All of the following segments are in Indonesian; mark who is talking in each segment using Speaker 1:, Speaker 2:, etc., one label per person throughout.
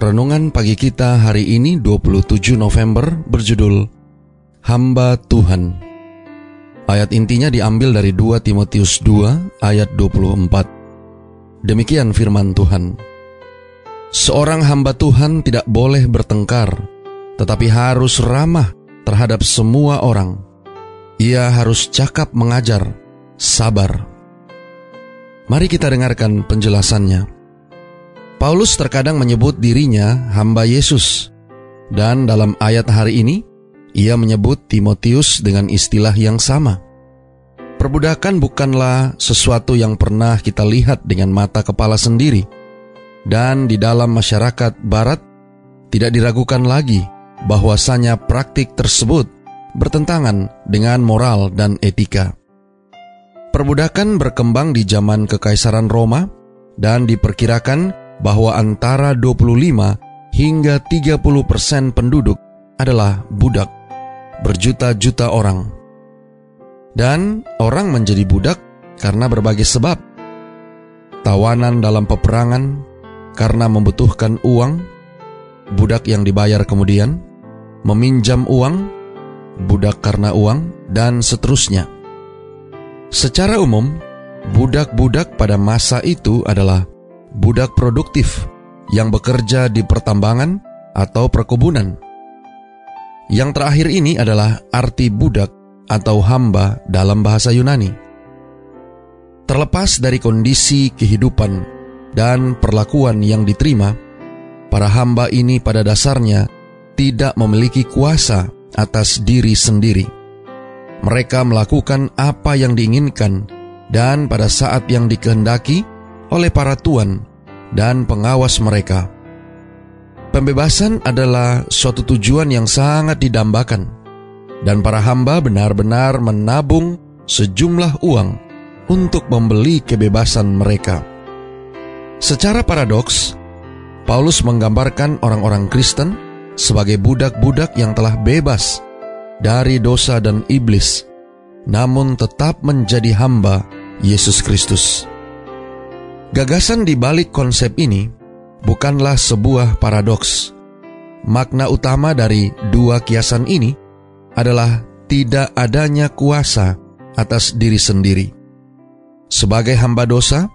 Speaker 1: Renungan pagi kita hari ini 27 November berjudul Hamba Tuhan. Ayat intinya diambil dari 2 Timotius 2 ayat 24. Demikian firman Tuhan. Seorang hamba Tuhan tidak boleh bertengkar, tetapi harus ramah terhadap semua orang. Ia harus cakap mengajar, sabar. Mari kita dengarkan penjelasannya. Paulus terkadang menyebut dirinya hamba Yesus, dan dalam ayat hari ini ia menyebut Timotius dengan istilah yang sama. Perbudakan bukanlah sesuatu yang pernah kita lihat dengan mata kepala sendiri, dan di dalam masyarakat Barat tidak diragukan lagi bahwasanya praktik tersebut bertentangan dengan moral dan etika. Perbudakan berkembang di zaman Kekaisaran Roma dan diperkirakan bahwa antara 25 hingga 30 persen penduduk adalah budak, berjuta-juta orang. Dan orang menjadi budak karena berbagai sebab. Tawanan dalam peperangan karena membutuhkan uang, budak yang dibayar kemudian, meminjam uang, budak karena uang, dan seterusnya. Secara umum, budak-budak pada masa itu adalah budak produktif yang bekerja di pertambangan atau perkebunan. Yang terakhir ini adalah arti budak atau hamba dalam bahasa Yunani. Terlepas dari kondisi kehidupan dan perlakuan yang diterima, para hamba ini pada dasarnya tidak memiliki kuasa atas diri sendiri. Mereka melakukan apa yang diinginkan, dan pada saat yang dikehendaki, oleh para tuan dan pengawas mereka. Pembebasan adalah suatu tujuan yang sangat didambakan, dan para hamba benar-benar menabung sejumlah uang untuk membeli kebebasan mereka. Secara paradoks, Paulus menggambarkan orang-orang Kristen sebagai budak-budak yang telah bebas dari dosa dan iblis, namun tetap menjadi hamba Yesus Kristus. Gagasan di balik konsep ini bukanlah sebuah paradoks. Makna utama dari dua kiasan ini adalah tidak adanya kuasa atas diri sendiri. Sebagai hamba dosa,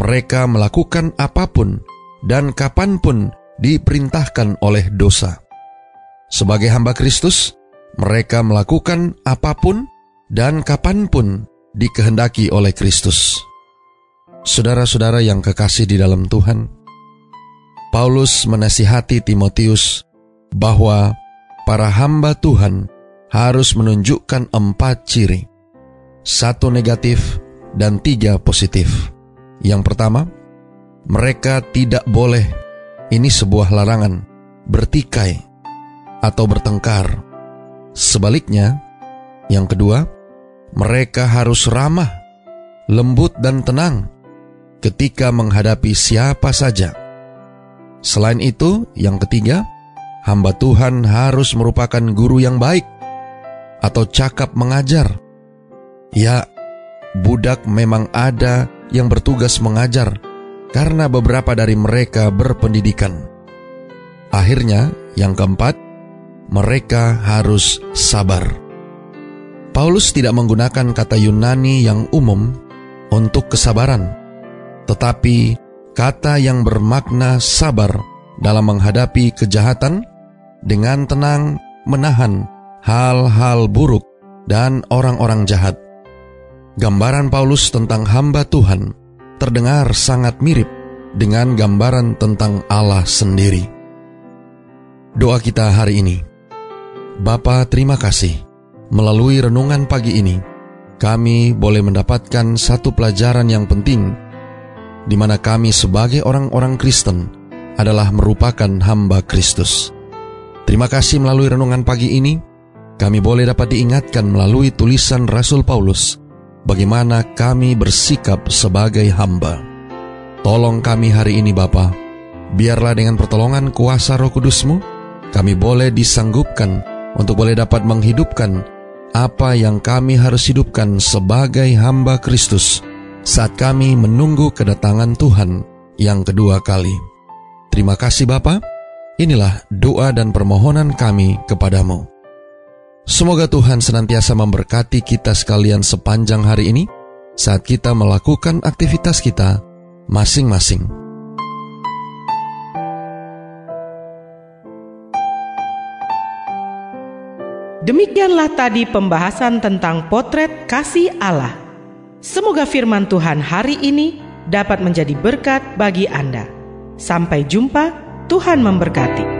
Speaker 1: mereka melakukan apa pun dan kapan pun diperintahkan oleh dosa. Sebagai hamba Kristus, mereka melakukan apa pun dan kapan pun dikehendaki oleh Kristus. Saudara-saudara yang kekasih di dalam Tuhan, Paulus menasihati Timotius bahwa para hamba Tuhan harus menunjukkan empat ciri, satu negatif dan tiga positif. Yang pertama, mereka tidak boleh, ini sebuah larangan, bertikai atau bertengkar. Sebaliknya, yang kedua, mereka harus ramah, lembut dan tenang ketika menghadapi siapa saja. Selain itu, yang ketiga, hamba Tuhan harus merupakan guru yang baik atau cakap mengajar. Ya, budak memang ada yang bertugas mengajar karena beberapa dari mereka berpendidikan. Akhirnya, yang keempat, mereka harus sabar. Paulus tidak menggunakan kata Yunani yang umum untuk kesabaran tetapi kata yang bermakna sabar dalam menghadapi kejahatan dengan tenang menahan hal-hal buruk dan orang-orang jahat. Gambaran Paulus tentang hamba Tuhan terdengar sangat mirip dengan gambaran tentang Allah sendiri. Doa kita hari ini. Bapa, terima kasih. Melalui renungan pagi ini, kami boleh mendapatkan satu pelajaran yang penting di mana kami sebagai orang-orang Kristen adalah merupakan hamba Kristus. Terima kasih melalui renungan pagi ini, kami boleh dapat diingatkan melalui tulisan Rasul Paulus bagaimana kami bersikap sebagai hamba. Tolong kami hari ini Bapa, biarlah dengan pertolongan kuasa roh kudusmu, kami boleh disanggupkan untuk boleh dapat menghidupkan apa yang kami harus hidupkan sebagai hamba Kristus saat kami menunggu kedatangan Tuhan yang kedua kali. Terima kasih Bapak. Inilah doa dan permohonan kami kepadamu. Semoga Tuhan senantiasa memberkati kita sekalian sepanjang hari ini saat kita melakukan aktivitas kita masing-masing.
Speaker 2: Demikianlah tadi pembahasan tentang potret kasih Allah. Semoga firman Tuhan hari ini dapat menjadi berkat bagi Anda. Sampai jumpa Tuhan memberkati.